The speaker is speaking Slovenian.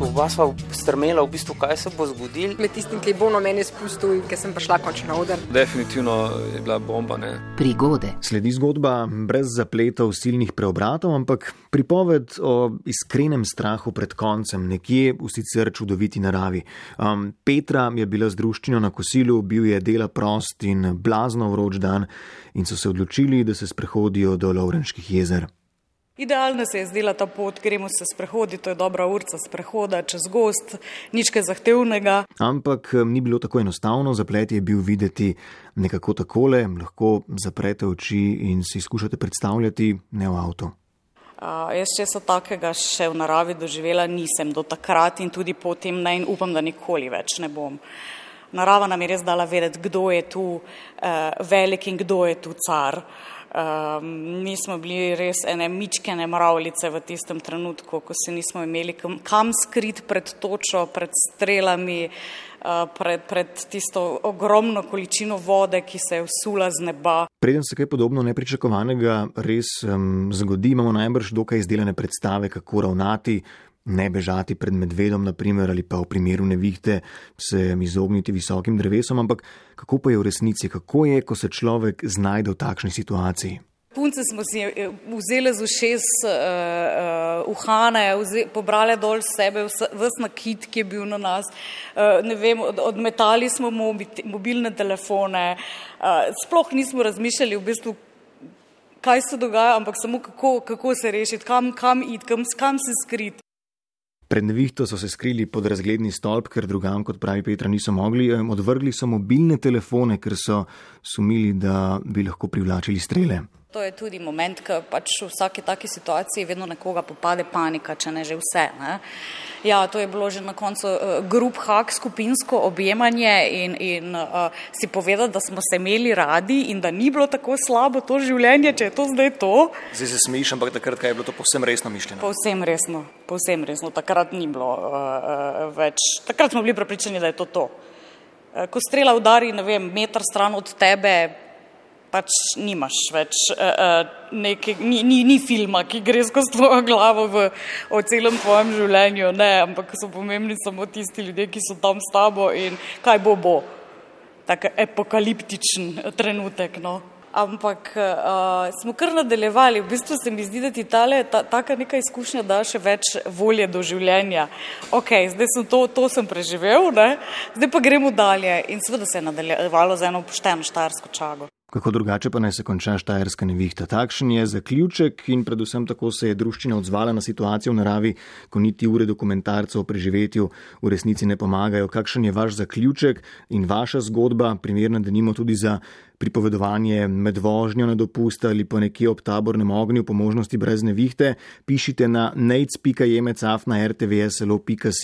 Oba sva strmela, v bistvu, kaj se bo zgodilo. Med tistim, ki je bolno meni spustil in ki sem prišla končno na oder. Definitivno je bila bomba. Ne. Prigode. Sledi zgodba brez zapletov, silnih preobratov, ampak pripoved o iskrenem strahu pred koncem, nekje v sicer čudoviti naravi. Um, Petra je bila z druščino na kosilu, bil je dela prost in blazno vroč dan in so se odločili, da se sprehodijo do Lovrenških jezer. Idealna se je zdela ta pot, gremo se sprehoditi, to je dobra urca sprehoda čez gost, nič kaj zahtevnega. Ampak ni bilo tako enostavno, zaplet je bil videti nekako takole, lahko zaprete oči in si skušate predstavljati ne v avtu. Uh, jaz česa takega še v naravi doživela nisem do takrat in tudi potem ne in upam, da nikoli več ne bom. Narava nam je res dala vedeti, kdo je tu uh, velik in kdo je tu car. Um, mi smo bili res ene mičkene mravljice v tistem trenutku, ko se nismo imeli kam, kam skrit pred točo, pred strelami, uh, pred, pred tisto ogromno količino vode, ki se je vsula z neba. Preden se kaj podobno nepričakovanega res um, zgodi, imamo najbrž dokaj izdelane predstave, kako ravnati ne bežati pred medvedom, naprimer, ali pa v primeru nevihte se izogniti visokim drevesom, ampak kako pa je v resnici, kako je, ko se človek znajde v takšni situaciji. Punce smo si eh, vzeli z ušes uh, uh, uhane, vze, pobrali dol sebe, vse nakit, ki je bil na nas. Uh, vem, od, odmetali smo mobilne telefone, uh, sploh nismo razmišljali v bistvu, kaj se dogaja, ampak samo kako, kako se rešiti, kam, kam iti, kam, kam se skriti. Pred nevihto so se skrili pod razgledni stolp, ker drugam, kot pravi Petra, niso mogli. Odvrgli so mobilne telefone, ker so sumili, da bi lahko privlačili strele. To je tudi moment, ko pač v vsaki taki situaciji vedno nekoga popade panika, če ne že vse. Ne? Ja, to je bilo že na koncu uh, grup hak, skupinsko objemanje in, in uh, si povedati, da smo se imeli radi in da ni bilo tako slabo to življenje, če je to zdaj to. Zdaj se smiš, ampak takrat je bilo to povsem resno mišljeno. Povsem resno, povsem resno. Takrat ni bilo uh, uh, več. Takrat smo bili prepričani, da je to to. Uh, ko strela udari, ne vem, meter stran od tebe, pač nimaš več uh, neke, ni, ni, ni filma, ki gre skozi tvojo glavo v, o celem tvojem življenju, ne, ampak so pomembni samo tisti ljudje, ki so tam s tabo in kaj bo bo. Tak apokaliptičen trenutek. No. Ampak uh, smo kar nadaljevali. V bistvu se mi zdi, da ti tale, ta, taka neka izkušnja da še več volje do življenja. Ok, zdaj sem to, to sem preživel, ne? zdaj pa gremo dalje. In seveda se je nadaljevalo z eno pošteno štarsko čago. Kako drugače pa naj se konča štajerska nevihta? Takšen je zaključek in predvsem tako se je druščina odzvala na situacijo v naravi, ko niti ure dokumentarcev o preživetju v resnici ne pomagajo. Kakšen je vaš zaključek in vaša zgodba, primerna, da nimo tudi za pripovedovanje med vožnjo na dopust ali pa nekje ob tabornem ognju, po možnosti brez nevihte, pišite na nec.jemecaf na rtvslo.si.